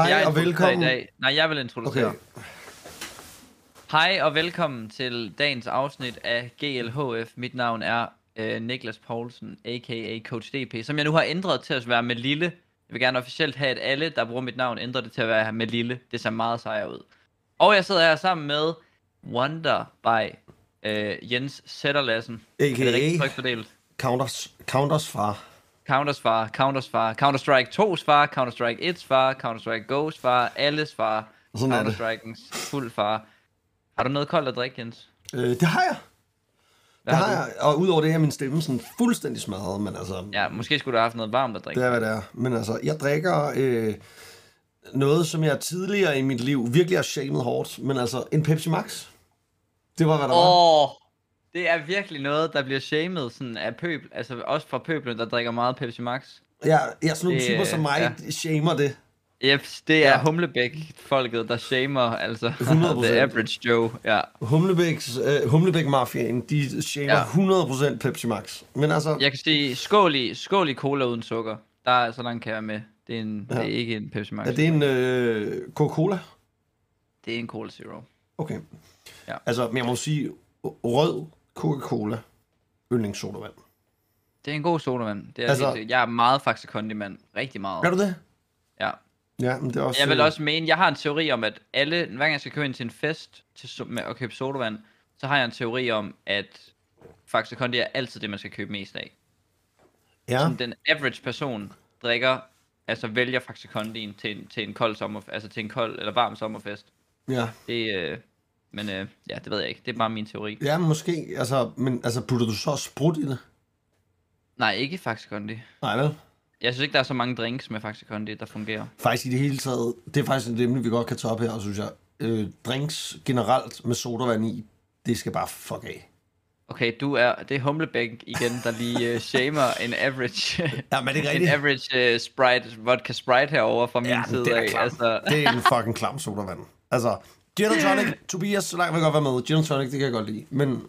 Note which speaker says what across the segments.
Speaker 1: Hej
Speaker 2: jeg
Speaker 1: og velkommen.
Speaker 2: I dag. Nej, jeg vil introducere.
Speaker 1: Okay.
Speaker 2: Hej og velkommen til dagens afsnit af GLHF. Mit navn er øh, Niklas Poulsen, a.k.a. Coach DP, som jeg nu har ændret til at være med Lille. Jeg vil gerne officielt have, at alle, der bruger mit navn, ændrer det til at være med Lille. Det ser meget sejere ud. Og jeg sidder her sammen med Wonder by øh, Jens Sætterlassen. Er det
Speaker 1: A.k.a.
Speaker 2: rigtig trygt fordelt?
Speaker 1: Counters, Counters far.
Speaker 2: Counters far, Counters far, Counter-Strike 2's far, Counter-Strike 1's far, Counter-Strike Go's far, alles far,
Speaker 1: er.
Speaker 2: Counter-Strike'ens fuld far. Har du noget koldt at drikke, Jens?
Speaker 1: Øh, det har jeg.
Speaker 2: Hvad
Speaker 1: det
Speaker 2: har
Speaker 1: har jeg. Og udover det her, er min stemme sådan fuldstændig smadret, men altså,
Speaker 2: Ja, måske skulle du have haft noget varmt at drikke.
Speaker 1: det er, hvad det er. Men altså, jeg drikker øh, noget, som jeg tidligere i mit liv virkelig har shamed hårdt, men altså, en Pepsi Max. Det var, hvad der var.
Speaker 2: Det er virkelig noget, der bliver shamed sådan af pøbel, altså også fra pøblen, der drikker meget Pepsi Max.
Speaker 1: Jeg er sådan nogle
Speaker 2: Det,
Speaker 1: typer som mig,
Speaker 2: ja.
Speaker 1: shamer det.
Speaker 2: Yep, det er
Speaker 1: Ja.
Speaker 2: ja. Humlebæk-folket, der shamer, altså
Speaker 1: 100%.
Speaker 2: the average Joe, ja.
Speaker 1: Humlebæks, øh, Humlebæk-mafiaen, de shamer
Speaker 2: Ja.
Speaker 1: ja. 100% Pepsi Max. Men altså,
Speaker 2: Jeg kan sige, skål i, skål i cola uden sukker. Der er så langt kan jeg være med. Det er, en, ja.
Speaker 1: Ja.
Speaker 2: det er ikke en Pepsi Max.
Speaker 1: er det en øh, Coca-Cola?
Speaker 2: det er en Cola Zero.
Speaker 1: Okay.
Speaker 2: Ja.
Speaker 1: Altså, men jeg må sige, rød Coca-Cola, yndlingssodavand.
Speaker 2: Det er en god sodavand. Det er
Speaker 1: Altså-
Speaker 2: altså, jeg er meget Faxe Kondi, mand. Rigtig meget.
Speaker 1: Er du det?
Speaker 2: Ja.
Speaker 1: Ja, men det er også...
Speaker 2: Jeg vil
Speaker 1: øh,
Speaker 2: også mene, jeg har en teori om, at alle, hver gang jeg skal købe ind til en fest til, med at købe sodavand, så har jeg en teori om, at Faxe Kondi er altid det, man skal købe mest af.
Speaker 1: Ja,
Speaker 2: Sådan, den average person drikker, altså vælger Faxe Kondien til en, til en kold sommer, altså til en kold eller varm sommerfest.
Speaker 1: ja.
Speaker 2: Det, øh, men øh, ja, det ved jeg ikke. Det er bare min teori.
Speaker 1: Ja, måske. Altså, men altså, putter du så sprut i det?
Speaker 2: Nej, ikke Faxe Kondi.
Speaker 1: Nej, vel?
Speaker 2: Jeg synes ikke, der er så mange drinks med Faxe Kondi, der fungerer.
Speaker 1: Faktisk i det hele taget, det er faktisk et emne, vi godt kan tage op her, synes jeg. Øh, drinks generelt med sodavand i, det skal bare fuck af.
Speaker 2: Okay, du er, det er Humlebæk igen, der lige uh, shamer en average,
Speaker 1: Ja, men det er
Speaker 2: en average uh, Sprite, vodka Sprite herover fra min
Speaker 1: Ja, men
Speaker 2: side
Speaker 1: det er
Speaker 2: af.
Speaker 1: klam.
Speaker 2: Altså,
Speaker 1: Det er en fucking klam sodavand. Altså, gin and tonic, Tobias, så langt vil jeg godt være med. Gin and tonic, det kan jeg godt lide. Men,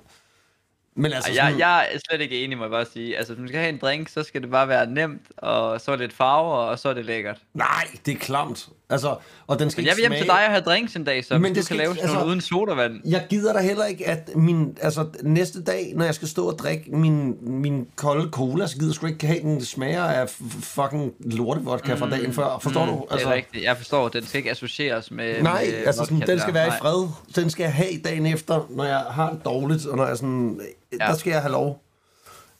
Speaker 1: men altså
Speaker 2: jeg,
Speaker 1: sådan,
Speaker 2: jeg er slet ikke enig, må jeg bare sige. Altså, hvis man skal have en drink, så skal det bare være nemt, og så er lidt farver, og så er det lækkert.
Speaker 1: nej, det er klamt. Altså, og den skal
Speaker 2: Men jeg vil hjem til
Speaker 1: smage...
Speaker 2: dig og have drinks en dag, så
Speaker 1: Men det skal
Speaker 2: lave sådan noget
Speaker 1: altså-
Speaker 2: uden sodavand.
Speaker 1: Jeg gider da heller ikke, at min, altså, næste dag, når jeg skal stå og drikke min, min kolde cola, så gider jeg sgu ikke have, den smager af fucking lortevodka fra dagen før. Forstår du?
Speaker 2: Altså, det er rigtigt. Jeg forstår, den skal ikke associeres med
Speaker 1: Nej,
Speaker 2: med
Speaker 1: altså sådan, den skal være i
Speaker 2: Nej.
Speaker 1: fred. Den skal jeg have dagen efter, når jeg har det dårligt, og når jeg sådan. Ja. der skal jeg have lov.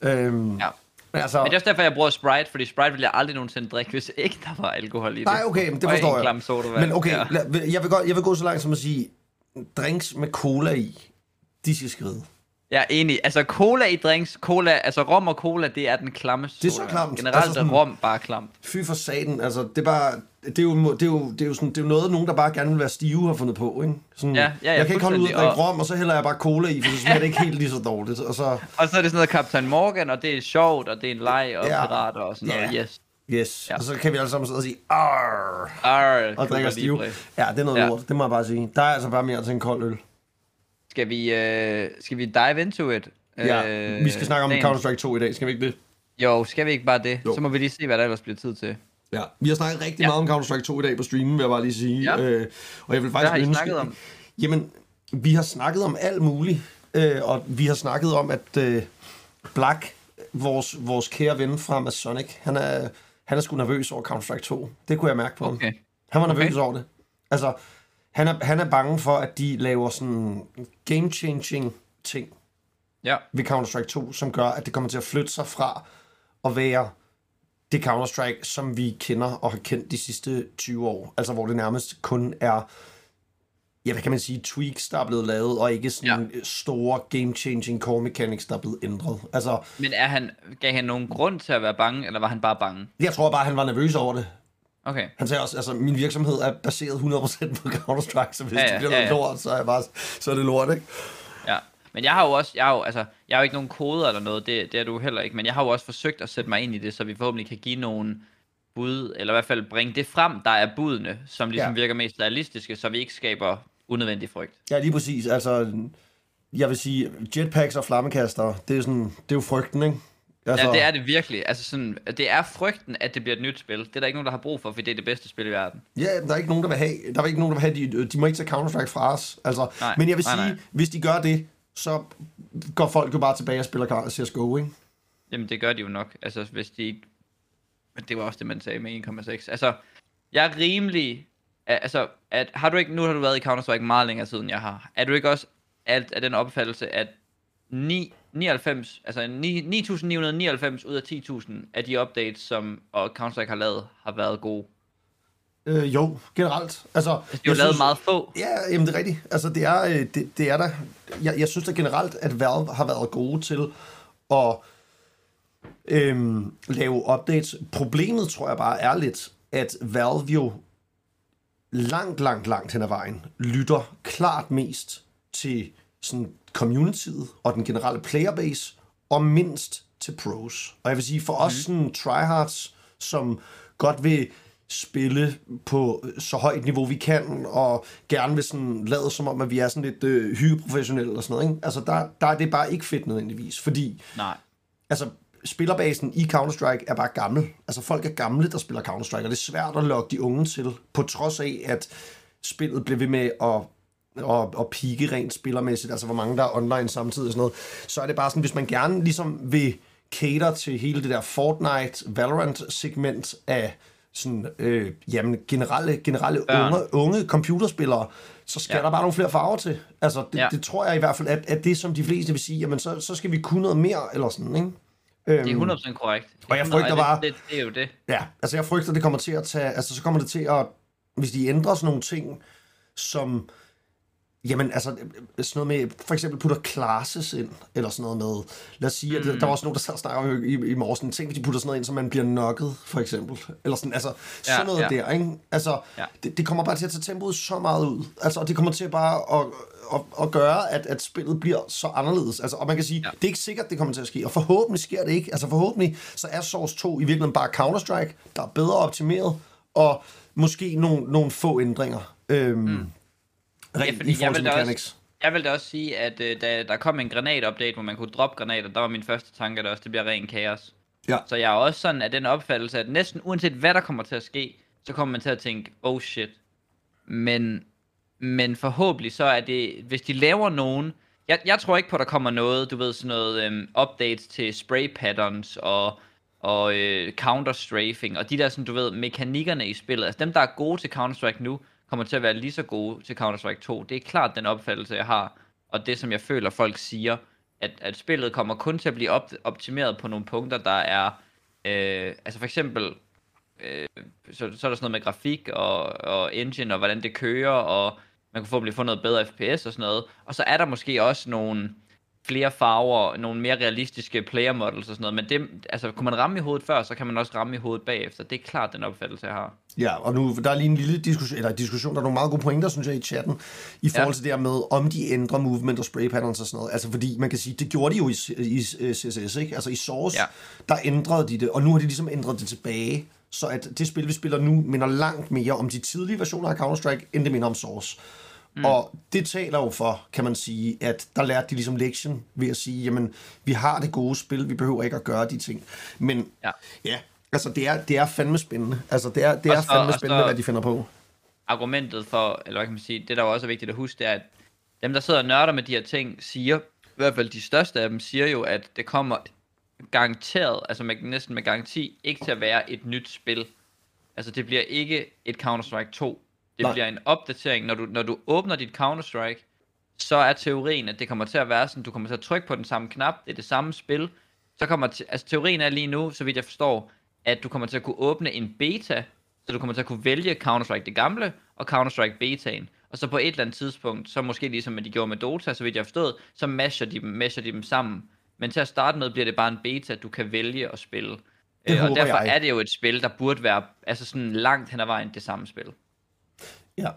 Speaker 1: Øhm,
Speaker 2: Ja.
Speaker 1: Altså,
Speaker 2: Men det er også derfor, jeg bruger Sprite, fordi Sprite vil jeg aldrig nogensinde drikke, hvis ikke der var alkohol i det.
Speaker 1: nej, okay, men det forstår jeg.
Speaker 2: klam sodavand.
Speaker 1: Men okay,
Speaker 2: Ja.
Speaker 1: jeg vil, godt, jeg vil gå så langt som at sige, drinks med cola i, de skal skride.
Speaker 2: Jeg er enig. Altså, cola i drinks, cola, altså rom og cola, det er den klammeste
Speaker 1: Det er så klamt.
Speaker 2: Generelt
Speaker 1: Altså sådan-
Speaker 2: er rom bare klamt.
Speaker 1: Fy for satan, altså det er bare, det er jo, det er jo, det er jo, sådan, det er jo noget, nogen der bare gerne vil være stive har fundet på, ikke? Sådan,
Speaker 2: Ja, ja, ja,
Speaker 1: jeg kan ikke holde ud
Speaker 2: fuldstændig,
Speaker 1: drikke rom, og så hælder jeg bare cola i, for så smager det ikke helt lige så dårligt. Og så,
Speaker 2: Og så er det sådan noget Captain Morgan, og det er sjovt, og det er en leg, og
Speaker 1: Ja.
Speaker 2: pirater og sådan noget. Yes.
Speaker 1: yes,
Speaker 2: Ja.
Speaker 1: og så kan vi alle sammen sidde og sige, arr,
Speaker 2: Arr,
Speaker 1: og
Speaker 2: Cuba
Speaker 1: drikker stive. Ja, det er noget
Speaker 2: Ja.
Speaker 1: lort, det må jeg bare sige. Der er altså bare mere til en kold øl.
Speaker 2: Skal vi, øh, skal vi dive into it?
Speaker 1: Ja, vi skal snakke om Counter-Strike 2 i dag, skal vi ikke det?
Speaker 2: Jo, skal vi ikke bare det?
Speaker 1: Jo.
Speaker 2: Så må vi lige se, hvad der ellers bliver tid til.
Speaker 1: Ja, vi har snakket rigtig
Speaker 2: Ja.
Speaker 1: meget om Counter-Strike 2 i dag på streamen, vil jeg bare lige sige.
Speaker 2: Ja.
Speaker 1: Øh, og jeg vil faktisk
Speaker 2: Hvad har I
Speaker 1: ønske...
Speaker 2: snakket om?
Speaker 1: Jamen, vi har snakket om alt muligt, øh, og vi har snakket om, at øh, Black, vores, vores kære ven fra Masonic, han er, han er sgu nervøs over Counter-Strike 2. Det kunne jeg mærke på ham.
Speaker 2: Okay.
Speaker 1: Han var nervøs
Speaker 2: Okay.
Speaker 1: over det. Altså, han er, han er bange for, at de laver sådan game-changing ting
Speaker 2: Ja.
Speaker 1: ved Counter-Strike 2, som gør, at det kommer til at flytte sig fra at være det Counter-Strike, som vi kender og har kendt de sidste 20 år. Altså, hvor det nærmest kun er, ja, hvad kan man sige, tweaks, der er blevet lavet, og ikke sådan ja. store game-changing core mechanics, der er blevet ændret. Altså,
Speaker 2: Men er han, gav han nogen grund til at være bange, eller var han bare bange?
Speaker 1: jeg tror bare, han var nervøs over det.
Speaker 2: Okay.
Speaker 1: Han sagde også, altså, min virksomhed er baseret 100% på Counter-Strike, så hvis
Speaker 2: Ja,
Speaker 1: ja, det bliver
Speaker 2: ja, ja.
Speaker 1: lort, så er, jeg bare, så er det lort, ikke?
Speaker 2: Men jeg har jo også, jeg har jo, altså, jeg har jo ikke nogen koder eller noget, det, det er du heller ikke, men jeg har jo også forsøgt at sætte mig ind i det, så vi forhåbentlig kan give nogle bud, eller i hvert fald bringe det frem, der er budene, som ligesom
Speaker 1: ja.
Speaker 2: virker mest realistiske, så vi ikke skaber unødvendig frygt.
Speaker 1: Ja, lige præcis. Altså, jeg vil sige, jetpacks og flammekaster, det er, sådan, det er jo frygten, ikke?
Speaker 2: Altså... Ja, det er det virkelig. Altså sådan, det er frygten, at det bliver et nyt spil. Det er der ikke nogen, der har brug for, for det er det bedste spil i verden.
Speaker 1: Ja, der er ikke nogen, der vil have, der er ikke nogen, der vil have, de, de må ikke tage Counter-Strike fra os. Altså,
Speaker 2: Nej,
Speaker 1: men jeg vil
Speaker 2: nej,
Speaker 1: sige,
Speaker 2: nej.
Speaker 1: hvis de gør det, så går folk jo bare tilbage og spiller CSGO, ikke?
Speaker 2: Jamen, det gør de jo nok. Altså, hvis de ikke... Men det var også det, man sagde med 1,6. Altså, jeg er rimelig... Altså, at, har du ikke... Nu har du været i Counter-Strike meget længere siden, jeg har. Er du ikke også alt af den opfattelse, at 9, 99, altså 9.999 ud af 10.000 af de updates, som og Counter-Strike har lavet, har været gode?
Speaker 1: Øh, jo, generelt. Altså,
Speaker 2: Altså, de har
Speaker 1: jeg
Speaker 2: jo lavet
Speaker 1: synes-
Speaker 2: meget få.
Speaker 1: Ja, jamen det er rigtigt. Altså, det er, øh, det, det er der. Jeg, jeg synes da generelt, at Valve har været gode til at øhm, lave updates. Problemet, tror jeg bare, er lidt, at Valve jo langt, langt, langt hen ad vejen lytter klart mest til sådan communityet og den generelle playerbase, og mindst til pros. Og jeg vil sige, for os sådan tryhards, som godt vil spille på så højt niveau vi kan, og gerne vil sådan lade som om, at vi er sådan lidt øh, hyggeprofessionelle og sådan noget. Ikke? Altså, der, der er det bare ikke fedt nødvendigvis, fordi
Speaker 2: Nej.
Speaker 1: altså, spillerbasen i Counter-Strike er bare gammel. Altså, folk er gamle, der spiller Counter-Strike, og det er svært at lokke de unge til, på trods af, at spillet bliver ved med at og, og pike rent spillermæssigt, altså hvor mange der er online samtidig og sådan noget, så er det bare sådan, hvis man gerne ligesom vil cater til hele det der Fortnite, Valorant-segment af sådan, øh, jamen, generelle, generelle
Speaker 2: Børn.
Speaker 1: unge, unge computerspillere, så skal ja. Der bare nogle flere farver til. Altså, det, ja. Det tror jeg i hvert fald, at, at det, som de fleste vil sige, jamen, så, så skal vi kunne noget mere, eller sådan, ikke? Øhm,
Speaker 2: Det er 100% korrekt. Det
Speaker 1: Og jeg
Speaker 2: 100
Speaker 1: frygter
Speaker 2: det-
Speaker 1: bare-
Speaker 2: Det, det, er jo det.
Speaker 1: Ja, altså jeg frygter, det kommer til at tage, altså så kommer det til at, hvis de ændrer sådan nogle ting, som, jamen altså, sådan noget med, for eksempel putter classes ind, eller sådan noget med, lad os sige, at mm. der var også nogen, der snakkede om i, i morges, sådan, tænk, hvis de putter sådan noget ind, så man bliver knocket, for eksempel, eller sådan, altså, sådan
Speaker 2: Ja,
Speaker 1: noget
Speaker 2: ja.
Speaker 1: der, ikke? Altså,
Speaker 2: Ja.
Speaker 1: det, det kommer bare til at tage tempoet så meget ud, altså, og det kommer til bare at, at, at gøre, at, at spillet bliver så anderledes, altså, og man kan sige. Ja. det er ikke sikkert, det kommer til at ske, og forhåbentlig sker det ikke, altså forhåbentlig, så er Source 2 i virkeligheden bare Counter-Strike, der er bedre optimeret, og måske nogle, nogle få ændringer. Øhm, mm. Rent
Speaker 2: fordi
Speaker 1: i
Speaker 2: jeg vil da også-. Jeg vil da også sige, at øh, da der kom en granat-update, hvor man kunne droppe granater, der var min første tanke, at det også det bliver ren kaos.
Speaker 1: Ja.
Speaker 2: Så jeg er også sådan af den opfattelse, at næsten uanset hvad der kommer til at ske, så kommer man til at tænke, oh shit. Men, men forhåbentlig så er det, hvis de laver nogen... Jeg, jeg tror ikke på, at der kommer noget, du ved, sådan noget øhm, updates til spray patterns og, og øh, counter-strafing, og de der, sådan, du ved, mekanikkerne i spillet. Altså dem, der er gode til Counter-Strike nu, kommer til at være lige så gode til Counter-Strike 2. Det er klart den opfattelse, jeg har, og det, som jeg føler, folk siger, at, at spillet kommer kun til at blive op, optimeret på nogle punkter, der er... Øh, altså for eksempel, øh, så, så er der sådan noget med grafik og, og engine, og hvordan det kører, og man kan forhåbentlig få noget bedre FPS og sådan noget. Og så er der måske også nogle flere farver, nogle mere realistiske player models og sådan noget, men det, altså, kunne man ramme i hovedet før, så kan man også ramme i hovedet bagefter. Det er klart den opfattelse, jeg har.
Speaker 1: Ja, og nu der er lige en lille diskussion, eller diskussion, der er nogle meget gode pointer, synes jeg, i chatten, i forhold
Speaker 2: Ja.
Speaker 1: til det her med, om de ændrer movement og spray patterns og sådan noget. Altså fordi, man kan sige, det gjorde de jo i, i, i CSS, ikke? Altså i Source, ja.
Speaker 2: Ja.
Speaker 1: der ændrede de det, og nu har de ligesom ændret det tilbage, så at det spil, vi spiller nu, minder langt mere om de tidlige versioner af Counter-Strike, end det minder om Source. Mm. Og det taler jo for, kan man sige, at der lærte de ligesom lektion ved at sige, jamen, vi har det gode spil, vi behøver ikke at gøre de ting. Men
Speaker 2: Ja.
Speaker 1: ja altså det er, det er fandme spændende. Altså det er, det er
Speaker 2: så-
Speaker 1: fandme
Speaker 2: og så-
Speaker 1: spændende, hvad de finder på.
Speaker 2: argumentet for, eller hvad kan man sige, det der også er vigtigt at huske, det er, at dem, der sidder og nørder med de her ting, siger, i hvert fald de største af dem, siger jo, at det kommer garanteret, altså med, næsten med garanti, ikke til at være et nyt spil. Altså det bliver ikke et Counter-Strike 2. Det
Speaker 1: Nej.
Speaker 2: Bliver en opdatering. Når du, når du åbner dit Counter-Strike, så er teorien, at det kommer til at være sådan, du kommer til at trykke på den samme knap, det er det samme spil. Så kommer, te- altså teorien er lige nu, så vidt jeg forstår, at du kommer til at kunne åbne en beta, så du kommer til at kunne vælge Counter-Strike det gamle, og Counter-Strike betaen. Og så på et eller andet tidspunkt, så måske ligesom de gjorde med Dota, så vidt jeg har forstået, så masher de dem, masher de dem sammen. Men til at starte med bliver det bare en beta, du kan vælge at spille.
Speaker 1: Det
Speaker 2: Øh, og derfor
Speaker 1: jeg.
Speaker 2: er det jo et spil, der burde være altså sådan langt hen ad vejen det samme spil.
Speaker 1: Ja,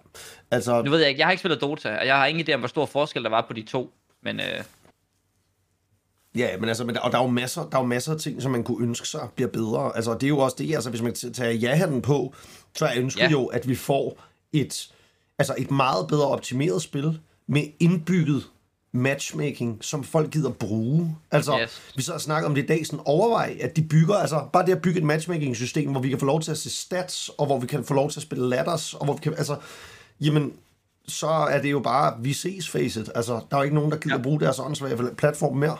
Speaker 1: altså,
Speaker 2: Nu ved jeg ikke, jeg har ikke spillet Dota, og jeg har ingen idé om, hvor stor forskel der var på de to. Men øh,
Speaker 1: ja, men altså, men der, og der er, jo masser, der er jo masser af ting, som man kunne ønske sig bliver bedre. Altså, det er jo også det, altså, hvis man tager ja-hatten på, så er ønsket ja.
Speaker 2: Ja.
Speaker 1: jo, at vi får et, altså, et meget bedre optimeret spil med indbygget matchmaking, som folk gider bruge. Altså,
Speaker 2: Yes.
Speaker 1: vi så har snakket om det i dag, sådan overvej, at de bygger, altså bare det at bygge et matchmaking-system, hvor vi kan få lov til at se stats, og hvor vi kan få lov til at spille ladders, og hvor vi kan, altså, jamen, så er det jo bare, vi ses facet. Altså, der er jo ikke nogen, der gider
Speaker 2: Ja.
Speaker 1: bruge deres åndssvage platform mere.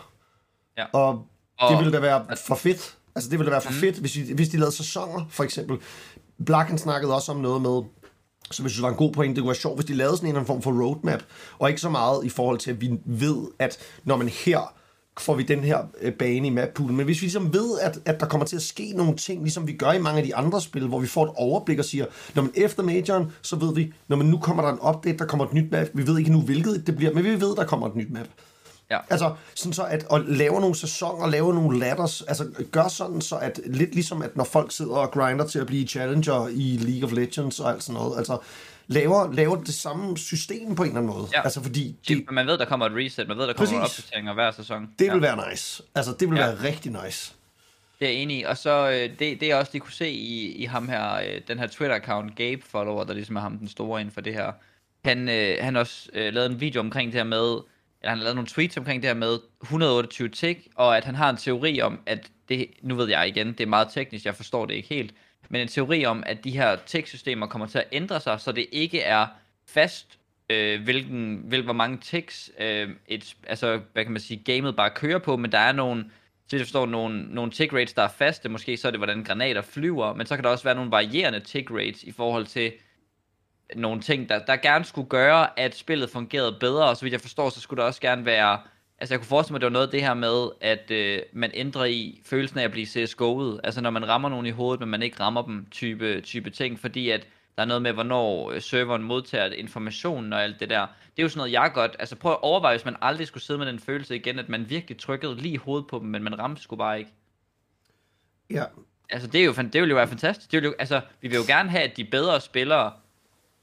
Speaker 2: Ja.
Speaker 1: Og,
Speaker 2: Og-
Speaker 1: det ville da være for fedt. Altså, det ville da være for mm. fedt, hvis, vi, hvis de lavede sæsoner, for eksempel. Blacken snakkede også om noget med, som jeg synes var en god point, det kunne være sjovt, hvis de lavede sådan en eller anden form for roadmap, og ikke så meget i forhold til, at vi ved, at når man her får vi den her øh, bane i mappoolen. Men hvis vi ligesom ved, at, at der kommer til at ske nogle ting, ligesom vi gør i mange af de andre spil, hvor vi får et overblik og siger, når man efter majoren, så ved vi, når man nu kommer der en update, der kommer et nyt map. Vi ved ikke nu, hvilket det bliver, men vi ved, der kommer et nyt map.
Speaker 2: Ja.
Speaker 1: Altså, sådan så at, at lave nogle sæsoner, lave nogle ladders, altså gør sådan så, at lidt ligesom, at når folk sidder og grinder til at blive challenger i League of Legends og alt sådan noget, altså laver, laver det samme system på en eller anden måde.
Speaker 2: Ja.
Speaker 1: Altså, fordi det,
Speaker 2: Det, man ved, der kommer et reset, man ved, der kommer
Speaker 1: Præcis.
Speaker 2: opdateringer hver sæson.
Speaker 1: det
Speaker 2: ja.
Speaker 1: vil være nice. Altså, det vil
Speaker 2: Ja.
Speaker 1: være rigtig nice.
Speaker 2: Det er jeg enig i. Og så øh, det, det jeg også lige kunne se i, i ham her, øh, den her Twitter-account, Gabe Follower, der ligesom er ham den store inden for det her. Han, øh, han også øh, lavet en video omkring det her med, eller han har lavet nogle tweets omkring det her med 128 tick, og at han har en teori om, at det, nu ved jeg igen, det er meget teknisk, jeg forstår det ikke helt, men en teori om, at de her tick-systemer kommer til at ændre sig, så det ikke er fast, øh, hvilken, hvil, hvor mange ticks, øh, et, altså, hvad kan man sige, gamet bare kører på, men der er nogle, så jeg forstår, nogle, nogle tick rates, der er faste, måske så er det, hvordan granater flyver, men så kan der også være nogle varierende tick rates i forhold til nogle ting, der, der gerne skulle gøre, at spillet fungerede bedre, og så vidt jeg forstår, så skulle der også gerne være, altså jeg kunne forestille mig, at det var noget af det her med, at øh, man ændrer i følelsen af at blive CSGO'et, altså når man rammer nogen i hovedet, men man ikke rammer dem, type, type ting, fordi at der er noget med, hvornår øh, serveren modtager informationen og alt det der. Det er jo sådan noget, jeg godt, altså prøv at overveje, hvis man aldrig skulle sidde med den følelse igen, at man virkelig trykkede lige i hovedet på dem, men man ramte sgu bare ikke.
Speaker 1: Ja.
Speaker 2: Altså, det, er jo, det ville jo være fantastisk. Det ville jo, altså, vi vil jo gerne have, at de bedre spillere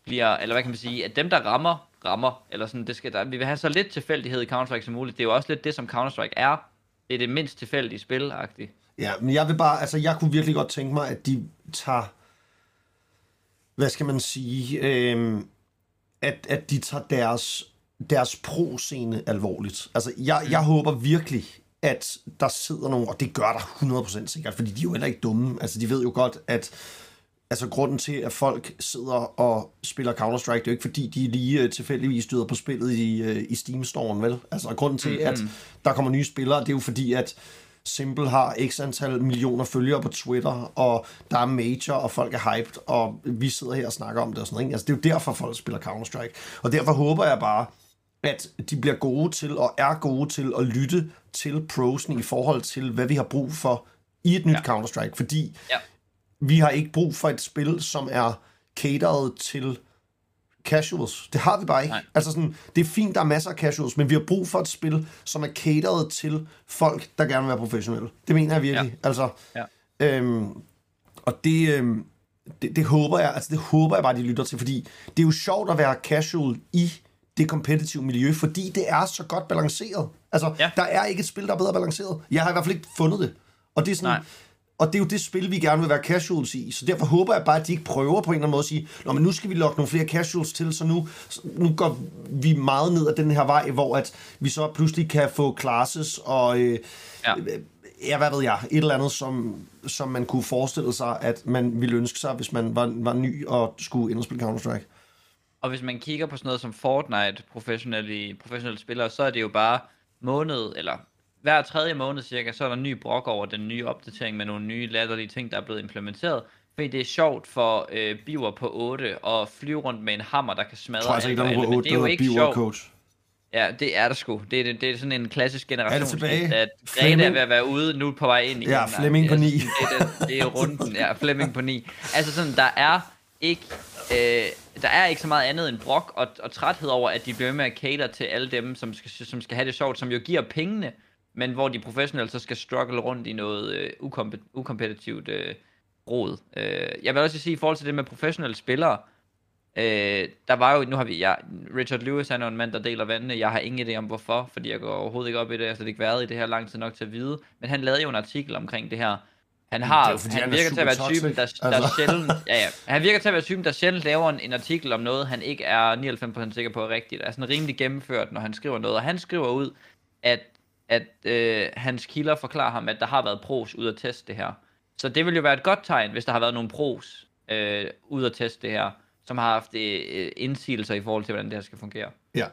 Speaker 2: bliver, eller hvad kan man sige, at dem, der rammer, rammer. Eller sådan, det skal der, vi vil have så lidt tilfældighed i Counter-Strike som muligt. Det er jo også lidt det, som Counter-Strike er. Det er det mindst tilfældige spil -agtigt.
Speaker 1: Ja, men jeg vil bare, altså jeg kunne virkelig godt tænke mig, at de tager, hvad skal man sige, øhm, at, at de tager deres, deres pro-scene alvorligt. Altså jeg, jeg håber virkelig, at der sidder nogen, og det gør der 100% sikkert, fordi de er jo heller ikke dumme. Altså de ved jo godt, at altså grunden til, at folk sidder og spiller Counter-Strike, det er jo ikke fordi, de lige øh, tilfældigvis støder på spillet i, øh, i Steam-storen, vel? Altså grunden til, mm-hmm. at der kommer nye spillere, det er jo fordi, at Simple har x antal millioner følgere på Twitter, og der er major, og folk er hyped, og vi sidder her og snakker om det og sådan noget. Altså det er jo derfor, folk spiller Counter-Strike. Og derfor håber jeg bare, at de bliver gode til, og er gode til at lytte til prosen i forhold til, hvad vi har brug for i et nyt ja. Counter-Strike. Fordi
Speaker 2: Ja.
Speaker 1: Vi har ikke brug for et spil, som er cateret til casuals. Det har vi bare ikke.
Speaker 2: Nej.
Speaker 1: Altså sådan, det er fint, der er masser af casuals, men vi har brug for et spil, som er cateret til folk, der gerne vil være professionelle. Det mener jeg virkelig. Ja. Altså,
Speaker 2: Ja.
Speaker 1: øhm, og det, øhm, det, det håber jeg, altså det håber jeg bare, de lytter til, fordi det er jo sjovt at være casual i det kompetitive miljø, fordi det er så godt balanceret. Altså,
Speaker 2: Ja.
Speaker 1: der er ikke et spil, der er bedre balanceret. Jeg har i hvert fald ikke fundet det. Og det er sådan,
Speaker 2: Nej.
Speaker 1: Og det er jo det spil, vi gerne vil være casuals i. Så derfor håber jeg bare, at de ikke prøver på en eller anden måde at sige, Nå, men nu skal vi lokke nogle flere casuals til, så nu, nu går vi meget ned ad den her vej, hvor at vi så pludselig kan få classes og... Øh,
Speaker 2: Ja.
Speaker 1: ja, hvad ved jeg, et eller andet, som, som man kunne forestille sig, at man ville ønske sig, hvis man var, var ny og skulle ind og spille Counter-Strike.
Speaker 2: Og hvis man kigger på sådan noget som Fortnite, professionelle, professionelle spillere, så er det jo bare måned, eller hver tredje måned cirka, så er der en ny brok over den nye opdatering med nogle nye latterlige ting, der er blevet implementeret. Fordi det er sjovt for øh, biver på 8 at flyve rundt med en hammer, der kan smadre
Speaker 1: tror altså
Speaker 2: alt og
Speaker 1: nogen
Speaker 2: men det er jo
Speaker 1: 8,
Speaker 2: ikke
Speaker 1: der
Speaker 2: sjovt.
Speaker 1: coach.
Speaker 2: Ja, det er der sgu. Det er, det er sådan en klassisk generation. At Greta er ved at være ude, nu på vej ind igen.
Speaker 1: Ja, Flemming på
Speaker 2: Altså,
Speaker 1: ni.
Speaker 2: Det er, den, det er runden, ja, Flemming på 9. Altså sådan, der er ikke... Øh, der er ikke så meget andet end brok og, og træthed over, at de bliver med at cater til alle dem, som skal, som skal have det sjovt, som jo giver pengene, men hvor de professionelle så skal struggle rundt i noget øh, ukompe- ukompetitivt øh, råd. Øh, jeg vil også sige, i forhold til det med professionelle spillere, Øh, der var jo, nu har vi, ja, Richard Lewis han er en mand, der deler vandene. Jeg har ingen idé om hvorfor, fordi jeg går overhovedet ikke op i det. Jeg har slet ikke været i det her lang tid nok til at vide. Men han lavede jo en artikel omkring det her. Han har,
Speaker 1: jo, fordi
Speaker 2: han,
Speaker 1: han er
Speaker 2: virker til at være
Speaker 1: super
Speaker 2: typen, der,
Speaker 1: toxic,
Speaker 2: der
Speaker 1: altså.
Speaker 2: sjældent, ja, ja. Han virker til at være typen, der sjældent laver en, en artikel om noget, han ikke er 99% sikker på er rigtigt. Er sådan rimelig gennemført, når han skriver noget. Og han skriver ud, at, at øh, hans kilder forklarer ham, at der har været pros ud at teste det her. Så det vil jo være et godt tegn, hvis der har været nogle pros øh, ud at teste det her, som har haft øh, øh, indsigelser i forhold til, hvordan det her skal fungere.
Speaker 1: Ja.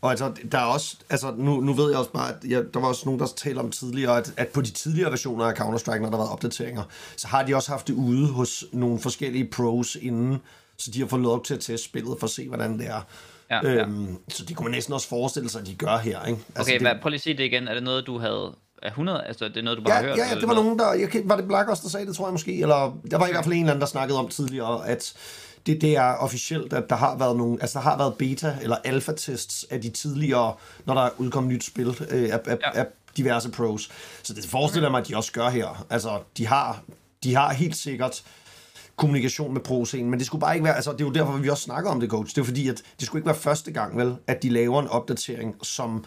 Speaker 1: Og altså, der er også, altså nu, nu ved jeg også bare, at jeg, der var også nogen, der talte om tidligere, at, at på de tidligere versioner af Counter-Strike, når der har været opdateringer, så har de også haft det ude hos nogle forskellige pros inden, så de har fået lov til at teste spillet for at se, hvordan det er.
Speaker 2: Ja, ja.
Speaker 1: øhm, Så det kunne man næsten også forestille sig, at de gør her, ikke? Altså,
Speaker 2: Okay,
Speaker 1: det,
Speaker 2: hvad, prøv lige at sige det igen. Er det noget, du havde af 100? Altså, det er noget, du bare
Speaker 1: Ja,
Speaker 2: har hørt?
Speaker 1: ja, ja, det var
Speaker 2: noget?
Speaker 1: nogen, der... Jeg, var det Black Ops, der sagde det, tror jeg måske? Eller der var i hvert fald en eller anden, der snakkede om tidligere, at det, det er officielt, at der har været nogle... Altså, der har været beta- eller alfa-tests af de tidligere, når der er udkommet nyt spil øh, af, af,
Speaker 2: Ja.
Speaker 1: af diverse pros. Så det forestiller jeg mig, at de også gør her. Altså, de har, de har helt sikkert kommunikation med pro-scenen, men det skulle bare ikke være, altså det er jo derfor, vi også snakker om det, coach. Det er fordi, at det skulle ikke være første gang, vel, at de laver en opdatering, som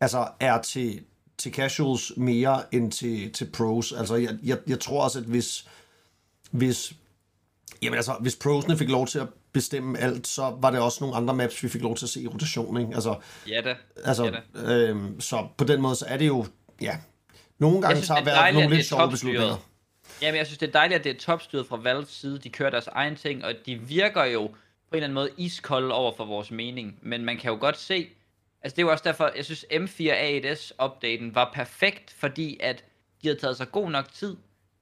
Speaker 1: altså er til, til casuals mere end til, til pros. Altså jeg, jeg, jeg tror også, at hvis, hvis, jamen altså, hvis prosene fik lov til at bestemme alt, så var det også nogle andre maps, vi fik lov til at se i rotation, ikke? Altså,
Speaker 2: Ja da.
Speaker 1: altså
Speaker 2: Ja da.
Speaker 1: øhm, så på den måde, så er det jo, ja, nogle gange
Speaker 2: synes,
Speaker 1: tager
Speaker 2: er dejligt,
Speaker 1: nogle lidt sjove beslutninger.
Speaker 2: Jamen, jeg synes, det er dejligt, at det er topstyret fra Valves side. De kører deres egen ting, og de virker jo på en eller anden måde iskolde over for vores mening. Men man kan jo godt se, altså det er jo også derfor, jeg synes M4A1S-updaten var perfekt, fordi at de havde taget sig god nok tid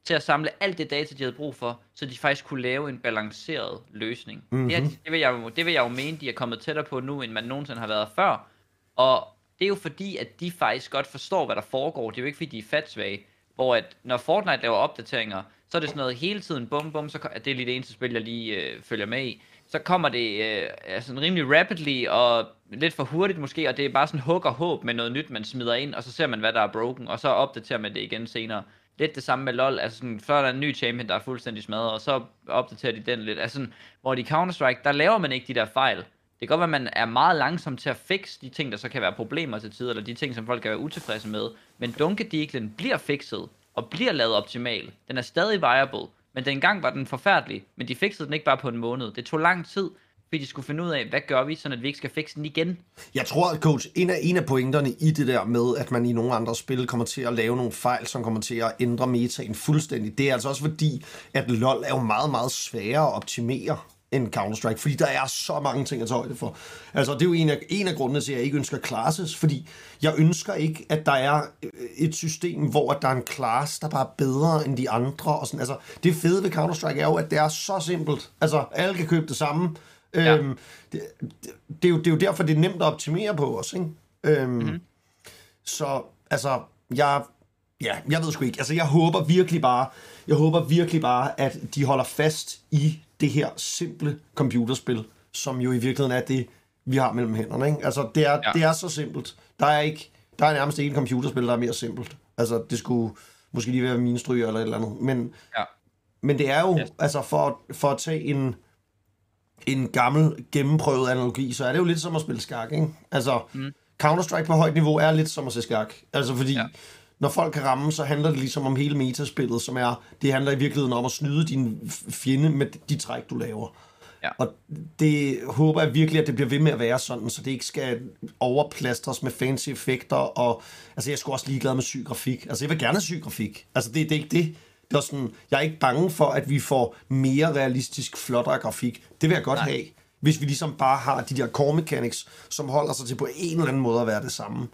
Speaker 2: til at samle alt det data, de havde brug for, så de faktisk kunne lave en balanceret løsning. Mm-hmm. Det, er, det, vil jeg jo, det vil jeg jo mene, de er kommet tættere på nu, end man nogensinde har været før. Og det er jo fordi, at de faktisk godt forstår, hvad der foregår. Det er jo ikke fordi, de er fatsvage. Hvor at når Fortnite laver opdateringer, så er det sådan noget hele tiden, bum bum, så det er lige det eneste spil, jeg lige øh, følger med i. Så kommer det øh, altså rimelig rapidly og lidt for hurtigt måske, og det er bare sådan hug og håb med noget nyt, man smider ind, og så ser man, hvad der er broken, og så opdaterer man det igen senere. Lidt det samme med LoL, altså sådan, så er der en ny champion, der er fuldstændig smadret, og så opdaterer de den lidt. Altså sådan, hvor i Counter-Strike, der laver man ikke de der fejl. Det kan godt være, at man er meget langsom til at fikse de ting, der så kan være problemer til tider, eller de ting, som folk kan være utilfredse med. Men dunkediklen bliver fikset, og bliver lavet optimal. Den er stadig viable, men dengang var den forfærdelig, men de fikset den ikke bare på en måned. Det tog lang tid, fordi de skulle finde ud af, hvad gør vi, så vi ikke skal fikse den igen.
Speaker 1: Jeg tror, coach, en af, en af pointerne i det der med, at man i nogle andre spil kommer til at lave nogle fejl, som kommer til at ændre metaen fuldstændig, det er altså også fordi, at LoL er jo meget, meget sværere at optimere end Counter-Strike, fordi der er så mange ting at tage højde for. Altså, det er jo en af, en af grundene til, at jeg ikke ønsker classes, fordi jeg ønsker ikke, at der er øh, et system, hvor der er en class, der bare er bedre end de andre. Og sådan. Altså, det fede ved Counter-Strike er jo, at det er så simpelt. Altså, alle kan købe det samme.
Speaker 2: Ja.
Speaker 1: Øhm, det, det, det, er jo, det er jo derfor, det er nemt at optimere på os, ikke? Øhm, mm-hmm. Så, altså, jeg, ja, jeg ved sgu ikke. Altså, jeg håber virkelig bare, jeg håber virkelig bare, at de holder fast i det her simple computerspil, som jo i virkeligheden er det, vi har mellem hænderne, ikke? Altså, det er, ja. Det er så simpelt. Der er ikke, der er nærmest ikke et computerspil, der er mere simpelt. Altså, det skulle måske lige være mine stryger eller et eller andet. Men,
Speaker 2: Ja.
Speaker 1: men det er jo,
Speaker 2: Yes.
Speaker 1: altså for, for at tage en, en gammel, gennemprøvet analogi, så er det jo lidt som at spille skak, ikke? Altså, mm. Counter-Strike på højt niveau er lidt som at se skak. Altså, fordi ja. Når folk kan ramme, så handler det ligesom om hele metaspillet, som er, det handler i virkeligheden om at snyde din fjende med de træk, du laver.
Speaker 2: Ja.
Speaker 1: Og det håber jeg virkelig, at det bliver ved med at være sådan, så det ikke skal overplastres med fancy effekter, og altså jeg skulle også ligeglad med syg grafik. Altså jeg vil gerne have syg grafik. Altså det, det er ikke det. Det er sådan, jeg er ikke bange for, at vi får mere realistisk, flottere grafik. Det vil jeg godt Nej. have, hvis vi ligesom bare har de der core mechanics, som holder sig til på en eller anden måde at være det samme.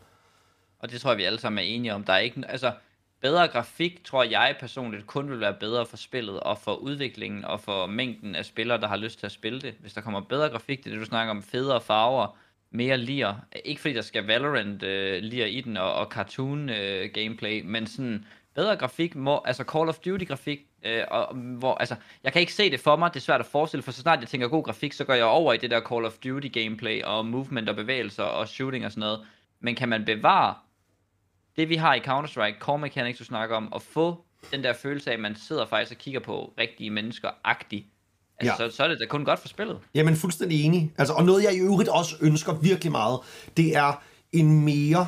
Speaker 2: Og det tror jeg, vi alle sammen er enige om. Der er ikke, altså, bedre grafik, tror jeg personligt, kun vil være bedre for spillet, og for udviklingen, og for mængden af spillere, der har lyst til at spille det. Hvis der kommer bedre grafik, det er det, du snakker om, federe farver, mere lir. Ikke fordi der skal Valorant øh, lir i den, og, og cartoon øh, gameplay, men sådan bedre grafik, må, altså Call of Duty grafik, øh, og, hvor, altså, jeg kan ikke se det for mig, det er svært at forestille, for så snart jeg tænker god grafik, så går jeg over i det der Call of Duty gameplay, og movement og bevægelser, og shooting og sådan noget. Men kan man bevare det vi har i Counter-Strike, core mechanics du snakker om, at få den der følelse af, at man sidder faktisk og kigger på rigtige mennesker agtigt, altså,
Speaker 1: Ja.
Speaker 2: så, så er det da kun godt for spillet.
Speaker 1: Jamen fuldstændig enig. Altså, og noget, jeg i øvrigt også ønsker virkelig meget, det er en mere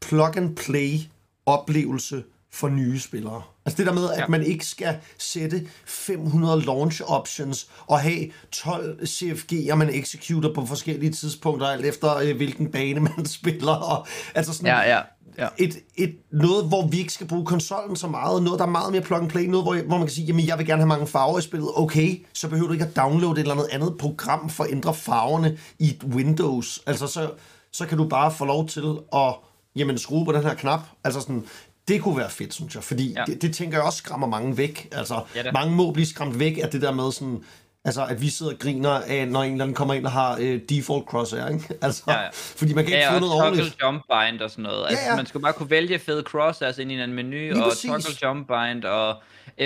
Speaker 1: plug-and-play oplevelse for nye spillere. Altså det der med, at
Speaker 2: Ja.
Speaker 1: man ikke skal sætte 500 launch options og have 12 CFG'er, man executer på forskellige tidspunkter, alt efter øh, hvilken bane man spiller. Og, altså sådan,
Speaker 2: Ja, ja. ja.
Speaker 1: et, et, noget, hvor vi ikke skal bruge konsollen så meget, noget, der er meget mere plug and play, noget, hvor, hvor man kan sige, jamen jeg vil gerne have mange farver i spillet, okay, så behøver du ikke at downloade et eller andet andet program for at ændre farverne i et Windows. Altså, så, så kan du bare få lov til at jamen, skrue på den her knap. Altså sådan, det kunne være fedt, synes jeg, fordi
Speaker 2: Ja.
Speaker 1: ja. det, det tænker jeg også skræmmer mange væk. Altså,
Speaker 2: Ja
Speaker 1: mange må blive skræmt væk af det der med sådan, altså at vi sidder og griner af, når en eller anden kommer ind og har øh, default crosshair, ikke? Altså,
Speaker 2: Ja, ja.
Speaker 1: fordi man kan ikke
Speaker 2: Ja,
Speaker 1: få
Speaker 2: og
Speaker 1: noget
Speaker 2: toggle
Speaker 1: ordentligt.
Speaker 2: jump bind og sådan noget. Altså,
Speaker 1: Ja, ja.
Speaker 2: man skulle bare kunne vælge fede cross altså ind i en menu,
Speaker 1: Lige
Speaker 2: og
Speaker 1: præcis.
Speaker 2: toggle jump bind, og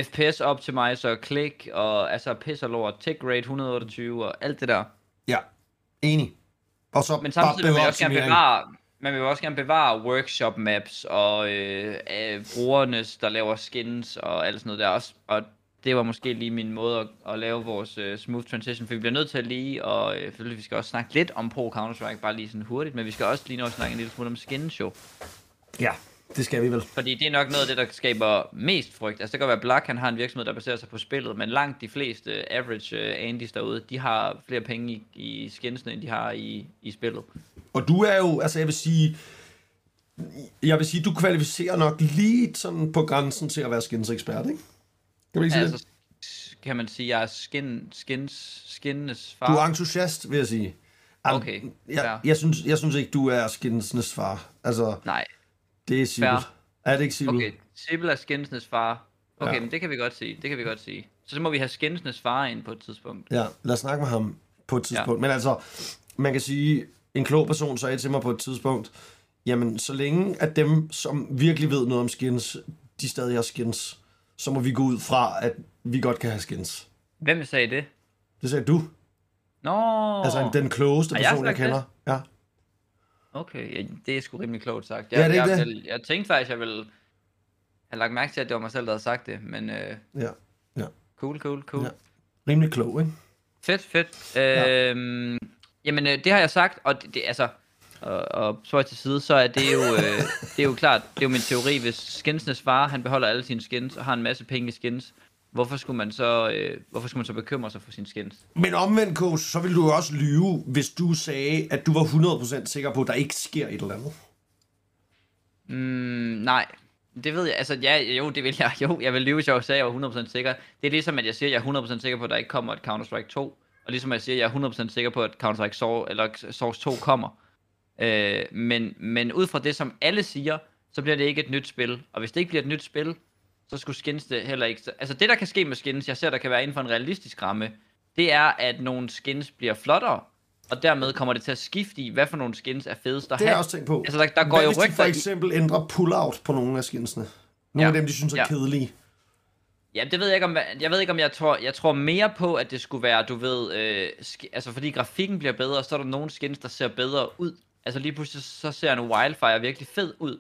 Speaker 2: FPS optimizer, klik, og altså pis og lort, tick rate 128, og alt det der.
Speaker 1: Ja, enig. Og så
Speaker 2: Men samtidig vil man også gerne bevare, man vil jo også gerne bevare workshop maps og øh, øh, brugernes, der laver skins og alt sådan noget der også. Og det var måske lige min måde at, at lave vores øh, smooth transition, for vi bliver nødt til at lige, og øh, selvfølgelig vi skal også snakke lidt om Pro Counter-Strike, bare lige sådan hurtigt, men vi skal også lige nå at snakke en lille smule om skins jo.
Speaker 1: Ja, det skal vi vel.
Speaker 2: Fordi det er nok noget af det, der skaber mest frygt. Altså det kan godt være, Black han har en virksomhed, der baserer sig på spillet, men langt de fleste øh, average uh, Andys derude, de har flere penge i, i skinsene, end de har i, i spillet.
Speaker 1: Og du er jo, altså jeg vil sige, jeg vil sige, du kvalificerer nok lige sådan på grænsen til at være skinsekspert, ikke? Kan man ikke sige
Speaker 2: Altså,
Speaker 1: det?
Speaker 2: kan man sige, jeg er skin, skins, skinnes far.
Speaker 1: Du er entusiast, vil jeg sige. Al-
Speaker 2: Okay,
Speaker 1: Jeg, jeg, synes, jeg synes ikke, du er skinsenes far. Altså,
Speaker 2: Nej,
Speaker 1: det er Sibel. Er det ikke Sibel?
Speaker 2: okay. Sibyl er skinsnes far. Okay,
Speaker 1: Ja.
Speaker 2: men det kan vi godt sige. Det kan vi godt sige. Så, så må vi have skinsnes far ind på et tidspunkt.
Speaker 1: Ja, lad os snakke med ham på et tidspunkt. Ja. Men altså, man kan sige, en klog person sagde til mig på et tidspunkt, jamen, så længe at dem, som virkelig ved noget om skins, de stadig har skins, så må vi gå ud fra, at vi godt kan have skins.
Speaker 2: Hvem sagde det?
Speaker 1: Det sagde du.
Speaker 2: Nå,
Speaker 1: Altså den klogeste
Speaker 2: jeg
Speaker 1: person, jeg,
Speaker 2: sagt
Speaker 1: kender. Ja.
Speaker 2: Okay. Ja, det er sgu rimelig klogt sagt.
Speaker 1: Ja, det er
Speaker 2: jeg, jeg,
Speaker 1: det?
Speaker 2: jeg, jeg tænkte faktisk, jeg ville have lagt mærke til, at det var mig selv, der havde sagt det. Men øh,
Speaker 1: ja. Ja.
Speaker 2: cool, cool, cool.
Speaker 1: Ja. Rimelig klog, ikke?
Speaker 2: Fedt, fedt. Øhm, jamen, øh, det har jeg sagt, og det, det altså, og, og så til side, så er det jo, øh, det er jo klart, det er jo min teori, hvis skinsnes far, han beholder alle sine skins, og har en masse penge i skins, hvorfor skulle man så, øh, hvorfor skulle man så bekymre sig for sine skins?
Speaker 1: Men omvendt, coach, så ville du også lyve, hvis du sagde, at du var 100% sikker på, at der ikke sker et eller andet.
Speaker 2: Mm, nej, det ved jeg, altså ja, jo, det vil jeg, jo, jeg vil lyve, hvis jeg sagde, at jeg var 100% sikker. Det er ligesom, at jeg siger, at jeg er 100% sikker på, at der ikke kommer et Counter-Strike 2, og ligesom jeg siger, at jeg er 100% sikker på, at Counter-Strike Source, eller Source 2 kommer. Øh, men, men ud fra det, som alle siger, så bliver det ikke et nyt spil. Og hvis det ikke bliver et nyt spil, så skulle skins det heller ikke. Altså det, der kan ske med skins, jeg ser, der kan være inden for en realistisk ramme, det er, at nogle skins bliver flottere, og dermed kommer det til at skifte i, hvad for nogle skins er fedest at
Speaker 1: Det har jeg også tænkt på.
Speaker 2: Altså, der, der går
Speaker 1: Hvad
Speaker 2: jo
Speaker 1: hvis de for
Speaker 2: i-
Speaker 1: eksempel ændrer pull-out på nogle af skinsene? Nogle
Speaker 2: Ja.
Speaker 1: af dem, de synes er
Speaker 2: Ja.
Speaker 1: kedelige.
Speaker 2: Ja, det ved jeg ikke om, jeg ved ikke om jeg tror, jeg tror mere på, at det skulle være, du ved, øh, altså fordi grafikken bliver bedre, så er der nogle skins, der ser bedre ud. Altså lige pludselig, så ser en Wildfire virkelig fed ud.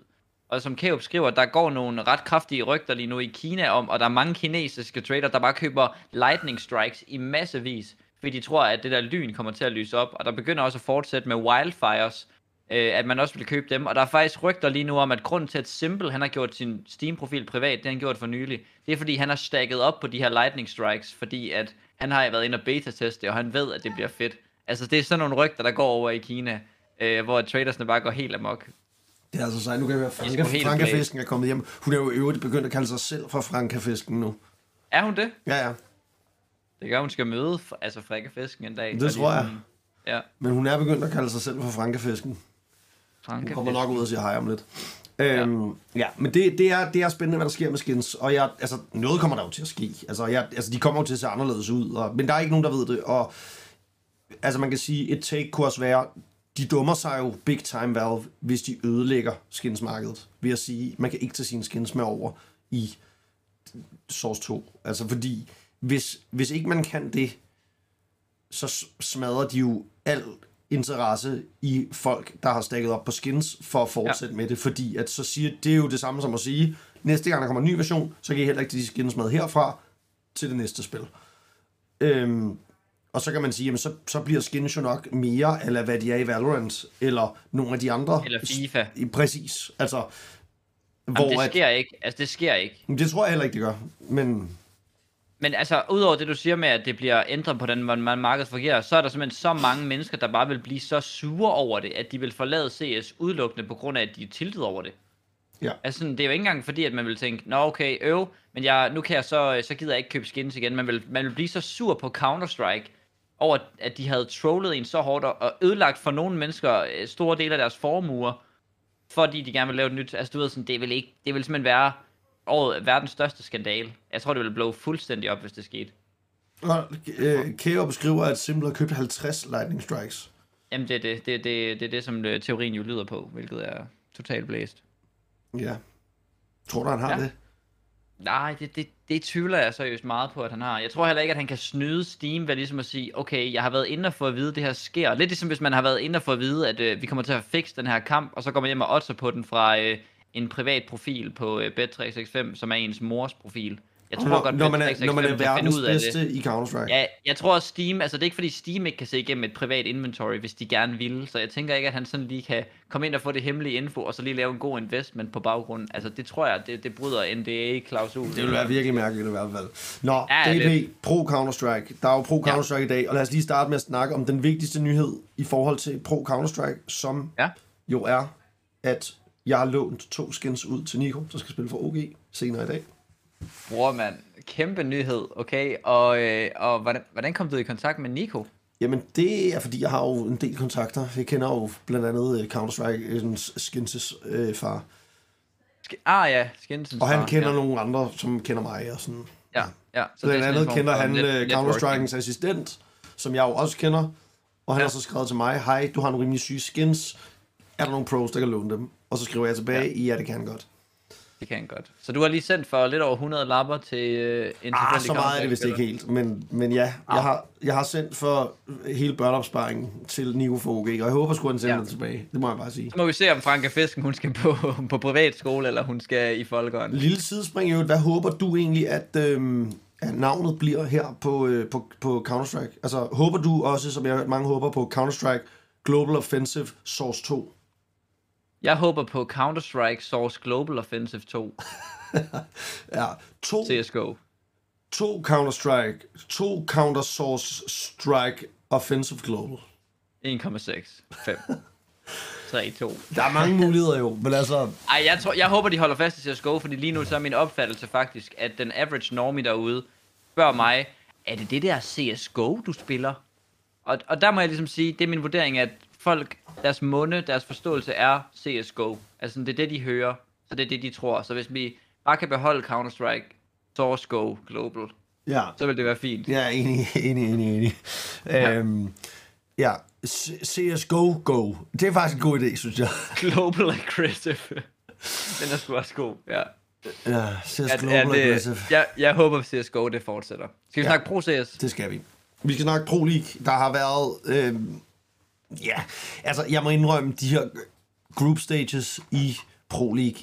Speaker 2: Og som Kæup skriver, der går nogle ret kraftige rygter lige nu i Kina om, og der er mange kinesiske trader, der bare køber lightning strikes i massevis, fordi de tror, at det der lyn kommer til at lyse op, og der begynder også at fortsætte med wildfires, øh, at man også vil købe dem. Og der er faktisk rygter lige nu om, at grunden til, at Simple han har gjort sin Steam-profil privat, det har han gjort for nylig, det er fordi, han har stakket op på de her lightning strikes, fordi at han har været inde og beta-teste, og han ved, at det bliver fedt. Altså, det er sådan nogle rygter, der går over i Kina, øh, hvor tradersne bare går helt amok.
Speaker 1: Det er altså sejt. Nu kan jeg høre, Franka, Frankafisken er kommet hjem. Hun er jo i øvrigt begyndt at kalde sig selv for Frankafisken nu.
Speaker 2: Er hun det?
Speaker 1: Ja, ja.
Speaker 2: Det gør, hun skal møde altså frikkefisken en dag.
Speaker 1: Det tror jeg.
Speaker 2: sådan- Ja,
Speaker 1: Men hun er begyndt at kalde sig selv for Frankafisken. Hun
Speaker 2: Frankefisken.
Speaker 1: kommer nok ud og siger hej om lidt. Øhm, ja. ja, men det, det, er, det er spændende, hvad der sker med skins. Og jeg, altså, noget kommer der jo til at ske. Altså, jeg, altså, de kommer jo til at se anderledes ud. Og, men der er ikke nogen, der ved det. Og altså, man kan sige, et take kunne også være, de dummer sig jo big time Valve, hvis de ødelægger skinsmarkedet. Ved at sige, man kan ikke tage sine skins med over i Source 2. Altså, fordi hvis, hvis ikke man kan det, så smadrer de jo al interesse i folk, der har stakket op på skins, for at fortsætte ja. med det, fordi at så siger, det er jo det samme som at sige, næste gang der kommer en ny version, så kan I heller ikke de skins med herfra til det næste spil. Øhm, og så kan man sige, jamen så, så bliver skins jo nok mere, eller hvad de er i Valorant, eller nogle af de andre.
Speaker 2: Eller FIFA.
Speaker 1: I, præcis. Altså, Hvor
Speaker 2: Jamen, det
Speaker 1: at,
Speaker 2: sker ikke. Altså, det sker ikke.
Speaker 1: Det tror jeg heller ikke, det gør. Men
Speaker 2: Men altså, udover det, du siger med, at det bliver ændret på den, hvordan markedet fungerer, så er der simpelthen så mange mennesker, der bare vil blive så sure over det, at de vil forlade CS udelukkende på grund af, at de er tiltet over det.
Speaker 1: Ja.
Speaker 2: Altså, sådan, det er jo ikke engang fordi, at man vil tænke, nå okay, øv, men jeg, nu kan jeg så, så gider jeg ikke købe skins igen. Man vil, man vil blive så sur på Counter-Strike, over at de havde trollet en så hårdt, og- ødelagt for nogle mennesker øh, store dele af deres formuer, fordi de gerne vil lave et nyt. Altså, du ved sådan, det vil ikke, det vil simpelthen være året, verdens største skandale. Jeg tror, det ville blow fuldstændig op, hvis det skete.
Speaker 1: og, øh, Kære beskriver, at Simple har købt 50 Lightning Strikes.
Speaker 2: Jamen, det er det, det, det, det, er det som øh, teorien jo lyder på, hvilket er totalt blæst.
Speaker 1: Ja. Tror du, han har
Speaker 2: ja.
Speaker 1: det?
Speaker 2: Nej, det, det, det tvivler jeg seriøst meget på, at han har. Jeg tror heller ikke, at han kan snyde Steam ved ligesom at sige, okay, jeg har været inde og få at vide, at det her sker. Lidt ligesom hvis man har været inde og få at vide, at øh, vi kommer til at fikse den her kamp, og så går man hjem og otter på den fra øh, en privat profil på øh, Bet365, som er ens mors profil. Jeg tror
Speaker 1: Når,
Speaker 2: godt,
Speaker 1: når, man er,
Speaker 2: Bet365
Speaker 1: når man er verdens
Speaker 2: ud af det.
Speaker 1: bedste i Counter-Strike.
Speaker 2: Ja, jeg tror også Steam, altså det er ikke fordi Steam ikke kan se igennem et privat inventory, hvis de gerne vil, så jeg tænker ikke, at han sådan lige kan komme ind og få det hemmelige info, og så lige lave en god investment på baggrund. Altså det tror jeg, det, det bryder NDA-klausul.
Speaker 1: Det vil være virkelig mærkeligt i hvert fald. Nå,
Speaker 2: Ja,
Speaker 1: DP,
Speaker 2: lidt.
Speaker 1: pro Counter-Strike. Der er jo pro Counter-Strike i dag, og lad os lige starte med at snakke om den vigtigste nyhed i forhold til pro Counter-Strike, som
Speaker 2: Ja.
Speaker 1: jo er, at jeg har lånt to skins ud til Nico, der skal spille for OG senere i dag.
Speaker 2: Bror mand, kæmpe nyhed, okay? Og, øh, og hvordan, hvordan kom du i kontakt med Nico?
Speaker 1: Jamen, det er fordi, jeg har jo en del kontakter. Jeg kender jo blandt andet øh, Counter-Strike øh, Skins øh, far.
Speaker 2: Sk- ah ja, Skinsens
Speaker 1: Og han
Speaker 2: far,
Speaker 1: kender
Speaker 2: ja.
Speaker 1: nogle andre, som kender mig og sådan.
Speaker 2: Ja, ja. Så
Speaker 1: Blandt andet kender han
Speaker 2: net-
Speaker 1: øh,
Speaker 2: networking.
Speaker 1: Counter-Strikens assistent, som jeg jo også kender. Og han
Speaker 2: Ja.
Speaker 1: har så skrevet til mig, hej, du har nogle rimelig syge skins. Er der nogle pros, der kan låne dem? Og så skriver jeg tilbage, ja, ja det kan han godt.
Speaker 2: Det kan han godt. Så du har lige sendt for lidt over 100 lapper til øh, en
Speaker 1: Ah, så meget er det vist ikke helt. Men, men ja, jeg har, jeg har sendt for hele børneopsparingen til Nico for OG, og jeg håber sgu, han sender
Speaker 2: Ja.
Speaker 1: det tilbage. Det må jeg bare sige.
Speaker 2: Så må vi se, om Franka Fisken hun skal på, på privatskole, eller hun skal i Folkeren.
Speaker 1: Lille sidespring, jo. Hvad håber du egentlig, at, øhm, at navnet bliver her på, øh, på, på Counter-Strike? Altså, håber du også, som jeg har hørt mange håber på, Counter-Strike Global Offensive Source 2?
Speaker 2: Jeg håber på Counter-Strike Source Global Offensive 2
Speaker 1: Ja, to,
Speaker 2: CSGO.
Speaker 1: to Counter-Strike, to Counter-Source Strike Offensive Global.
Speaker 2: 1,6. 5. 3, 2.
Speaker 1: Der er mange muligheder jo, men altså,
Speaker 2: Ej, jeg, tror, jeg håber, de holder fast i CSGO, fordi lige nu så er min opfattelse faktisk, at den average normie derude spørger mig, er det det der CSGO, du spiller? Og, og der må jeg ligesom sige, det er min vurdering, at folk, deres munde, deres forståelse er CSGO. Altså det er det, de hører, så det er det, de tror. Så hvis vi bare kan beholde Counter-Strike, Source Go Global,
Speaker 1: ja,
Speaker 2: så vil det være fint.
Speaker 1: er enig, enig, enig, enig. Ja, øhm, ja CSGO Go. Det er faktisk en god idé, synes jeg.
Speaker 2: Global Aggressive. Den er sgu også god, ja.
Speaker 1: Ja, CS
Speaker 2: At,
Speaker 1: Global
Speaker 2: at,
Speaker 1: Aggressive.
Speaker 2: øh, jeg, jeg håber, CSGO det fortsætter. Skal vi
Speaker 1: Ja.
Speaker 2: snakke Pro CS?
Speaker 1: Det skal vi. Vi skal snakke Pro League. Der har været... Øh, ja, altså jeg må indrømme, de her group stages i Pro League,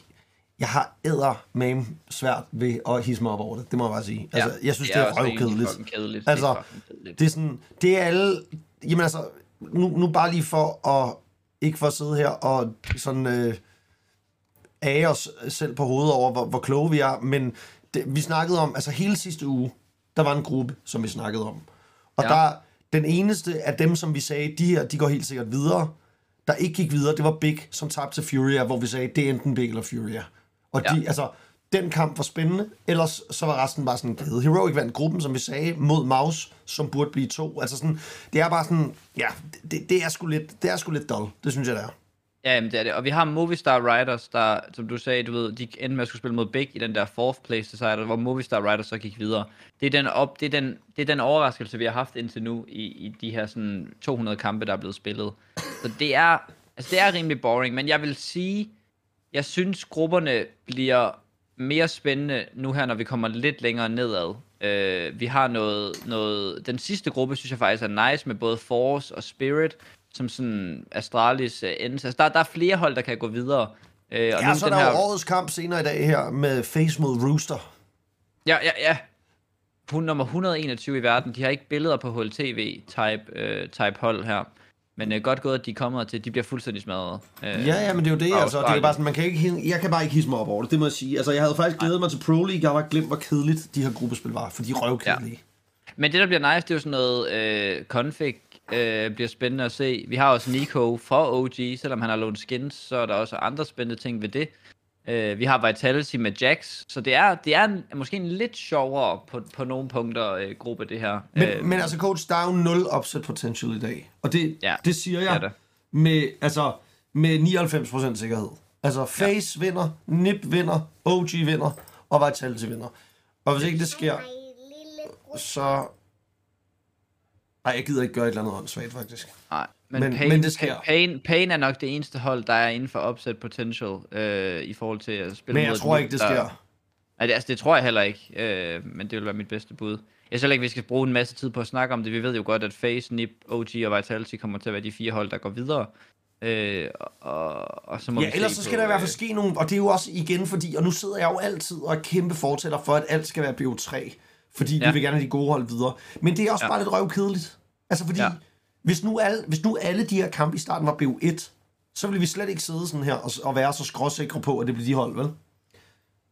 Speaker 1: jeg har æder med svært ved at hisse mig op over det. Det må jeg bare sige. Altså, jeg synes, det er,
Speaker 2: også egentlig
Speaker 1: røvkedeligt.
Speaker 2: fucking kedeligt.
Speaker 1: Altså,
Speaker 2: det er.
Speaker 1: Det er sådan, det er alle... Jamen altså, nu, nu bare lige for at... Ikke for at sidde her og sådan... Øh, ære os selv på hovedet over, hvor, hvor kloge vi er, men det, vi snakkede om, altså hele sidste uge, der var en gruppe, som vi snakkede om. Og
Speaker 2: ja.
Speaker 1: der, den eneste af dem, som vi sagde, de her, de går helt sikkert videre, der ikke gik videre, det var Big, som tabte til Furia, hvor vi sagde, det er enten Big eller Furia. Og
Speaker 2: Ja.
Speaker 1: de, altså, den kamp var spændende, ellers så var resten bare sådan glade. Heroic vandt gruppen, som vi sagde, mod Maus, som burde blive to. Altså sådan, det er bare sådan, ja, det, det er sgu lidt, det er sgu lidt dull. Det synes jeg, det er.
Speaker 2: Ja, jamen, det er det. Og vi har Movistar Riders, der, som du sagde, du ved, de endte med at skulle spille mod Big i den der fourth place decider, hvor Movistar Riders så gik videre. Det er den, op, det er den, det er den overraskelse, vi har haft indtil nu i, i de her sådan 200 kampe, der er blevet spillet. Så det er, altså det er rimelig boring, men jeg vil sige, jeg synes grupperne bliver mere spændende nu her, når vi kommer lidt længere nedad. Øh, vi har noget, noget, den sidste gruppe, synes jeg faktisk er nice, med både Force og Spirit, som sådan Astralis uh, ends. Altså, der, der er flere hold, der kan gå videre. Øh, og
Speaker 1: Ja,
Speaker 2: nu
Speaker 1: så
Speaker 2: den
Speaker 1: der
Speaker 2: her,
Speaker 1: årets kamp senere i dag her med Face mod Rooster.
Speaker 2: Ja, ja, ja. Hun er nummer 121 i verden. De har ikke billeder på HLTV type, øh, type hold her. Men øh, godt gået, at de kommer til, de bliver fuldstændig smadret. Øh,
Speaker 1: Ja, ja, men det er jo det, altså. Det er bare sådan, man kan ikke, jeg kan bare ikke hisse mig op over det, det må jeg sige. Altså, jeg havde faktisk glædet mig til Pro League, jeg var glemt, hvor kedeligt de her gruppespil var, for de er røvkedelige.
Speaker 2: Men det, der bliver nice, det er jo sådan noget øh, config, øh, bliver spændende at se. Vi har også Nico fra OG, selvom han har lånt skins, så er der også andre spændende ting ved det. Øh, vi har Vitality med Jax, så det er, det er en, måske en lidt sjovere på, på nogle punkter øh, gruppe, det her.
Speaker 1: Men,
Speaker 2: øh,
Speaker 1: men altså, coach, der er jo nul upset potential i dag. Og det,
Speaker 2: Ja,
Speaker 1: det siger
Speaker 2: det er
Speaker 1: jeg
Speaker 2: der.
Speaker 1: med, altså, med 99% sikkerhed. Altså, Face ja. vinder, Nip vinder, OG vinder, og Vitality vinder. Og hvis ikke det sker, så... Ej, jeg gider ikke gøre et eller andet åndssvagt, faktisk.
Speaker 2: Nej, men,
Speaker 1: Men-
Speaker 2: Pain,
Speaker 1: men det sker.
Speaker 2: Pain, Pain er nok det eneste hold, der er inden for upset potential øh, i forhold til at spille
Speaker 1: Men jeg
Speaker 2: mod
Speaker 1: tror ikke, det
Speaker 2: der-
Speaker 1: sker.
Speaker 2: Nej, det, altså, det tror jeg heller ikke, øh, men det vil være mit bedste bud. Jeg synes ikke, vi skal bruge en masse tid på at snakke om det. Vi ved jo godt, at Face, Nip, OG og Vitality kommer til at være de fire hold, der går videre. Øh, og, og så må
Speaker 1: Ja,
Speaker 2: vi
Speaker 1: ellers så
Speaker 2: på,
Speaker 1: skal der i hvert fald
Speaker 2: øh,
Speaker 1: ske nogle, og det er jo også igen fordi, og nu sidder jeg jo altid og er kæmpe fortæller for, at alt skal være BO3, fordi ja. Vi vil gerne have de gode hold videre. Men det er også ja. Bare lidt røvkedeligt. Altså fordi, ja.
Speaker 2: Ja.
Speaker 1: hvis, nu alle, hvis nu alle de her kampe i starten var BO1, så ville vi slet ikke sidde sådan her og, og være så skråsikre på, at det bliver de hold, vel?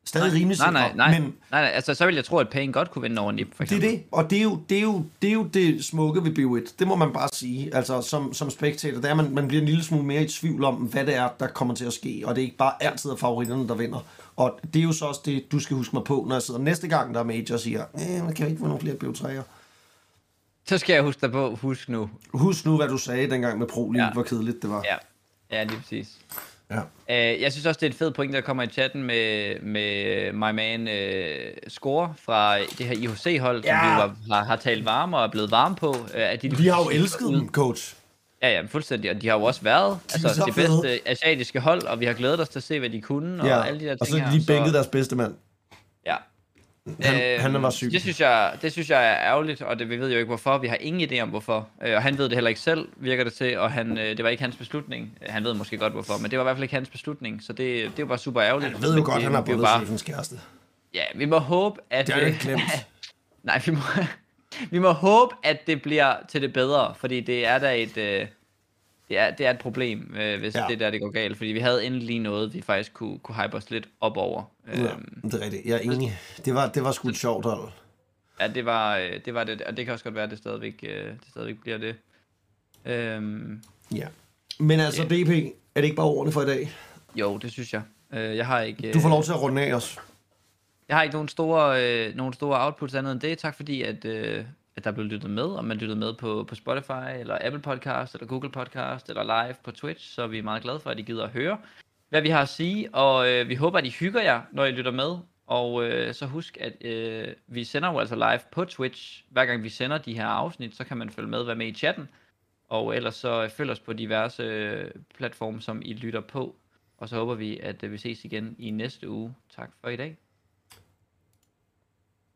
Speaker 1: Stadig rimelig
Speaker 2: nej,
Speaker 1: sikre,
Speaker 2: nej, nej,
Speaker 1: men
Speaker 2: nej, nej, altså så vil jeg tro, at Pain godt kunne vinde over Nip, for
Speaker 1: det er
Speaker 2: eksempel.
Speaker 1: det, og det er, jo, det, er jo, det er jo det smukke ved BO1. Det må man bare sige. Altså, som, som spectator, der er man, man bliver en lille smule mere i tvivl om, hvad det er, der kommer til at ske. Og det er ikke bare altid er favoritterne, der vinder. Og det er jo så også det, du skal huske mig på, når jeg sidder næste gang, der er major og siger, eh, man kan ikke få nogle flere BO3'er.
Speaker 2: Så skal jeg huske dig på, husk nu.
Speaker 1: Husk nu, hvad du sagde dengang med Pro League,
Speaker 2: Ja.
Speaker 1: hvor kedeligt det var.
Speaker 2: Ja, ja lige præcis.
Speaker 1: Ja.
Speaker 2: Uh, jeg synes også, det er et fed point, der kommer i chatten med, med my man uh, Score fra det her IHC-hold, ja. som vi jo har, har talt varme og er blevet varme på. Uh, at de,
Speaker 1: Vi har jo elsket dem, coach.
Speaker 2: Ja, ja, fuldstændig. Og de har jo også været
Speaker 1: så
Speaker 2: altså, det
Speaker 1: fede.
Speaker 2: bedste asiatiske hold, og vi har glædet os til at se, hvad de kunne, og
Speaker 1: Ja.
Speaker 2: alle de der ting
Speaker 1: og så
Speaker 2: her.
Speaker 1: lige bænket deres bedste mand.
Speaker 2: Ja.
Speaker 1: Han, han var syg.
Speaker 2: Det synes, jeg, det synes jeg er ærgerligt, og det, vi ved jo ikke hvorfor. Vi har ingen idé om hvorfor. Øh, og han ved det heller ikke selv, virker det til, og han, øh, det var ikke hans beslutning. Øh, Han ved måske godt hvorfor, men det var i hvert fald ikke hans beslutning, så det, det er jo bare super ærgerligt.
Speaker 1: Jeg ved jo
Speaker 2: Men
Speaker 1: godt,
Speaker 2: vi-
Speaker 1: han har
Speaker 2: er
Speaker 1: både
Speaker 2: bare,
Speaker 1: chefens kæreste.
Speaker 2: Ja, vi må håbe, at...
Speaker 1: Det jeg
Speaker 2: øh,
Speaker 1: ikke glemt.
Speaker 2: Nej, vi må, vi må håbe, at det bliver til det bedre, fordi det er da et... Øh, det er, det er et problem, øh, hvis
Speaker 1: Ja.
Speaker 2: det der det går galt, fordi vi havde endelig noget, vi faktisk kunne, kunne hype os lidt op over.
Speaker 1: Ja,
Speaker 2: Øhm,
Speaker 1: det er rigtigt. Jeg er enig. Det var, det var sgu et sjovt hold.
Speaker 2: Ja, det var, øh, det var det, og det kan også godt være, at det stadigvæk, øh, det stadigvæk bliver det. Øhm,
Speaker 1: Ja. Men altså, DP, er det ikke bare ordene for i dag?
Speaker 2: jo, det synes jeg. Øh, jeg har ikke,
Speaker 1: Du får
Speaker 2: øh,
Speaker 1: lov til at runde af os.
Speaker 2: jeg har ikke nogen store, øh, nogen store outputs andet end det. Tak fordi, at, øh, at der blev lyttet med, om man lyttede med på, på Spotify, eller Apple Podcast, eller Google Podcast, eller live på Twitch, så vi er meget glade for, at I gider at høre, hvad vi har at sige, og øh, vi håber, at I hygger jer, når I lytter med, og øh, så husk, at øh, vi sender jo altså live på Twitch, hver gang vi sender de her afsnit, så kan man følge med, være med i chatten, og ellers så øh, følg os på diverse øh, platforme, som I lytter på, og så håber vi, at øh, vi ses igen i næste uge. Tak for i dag.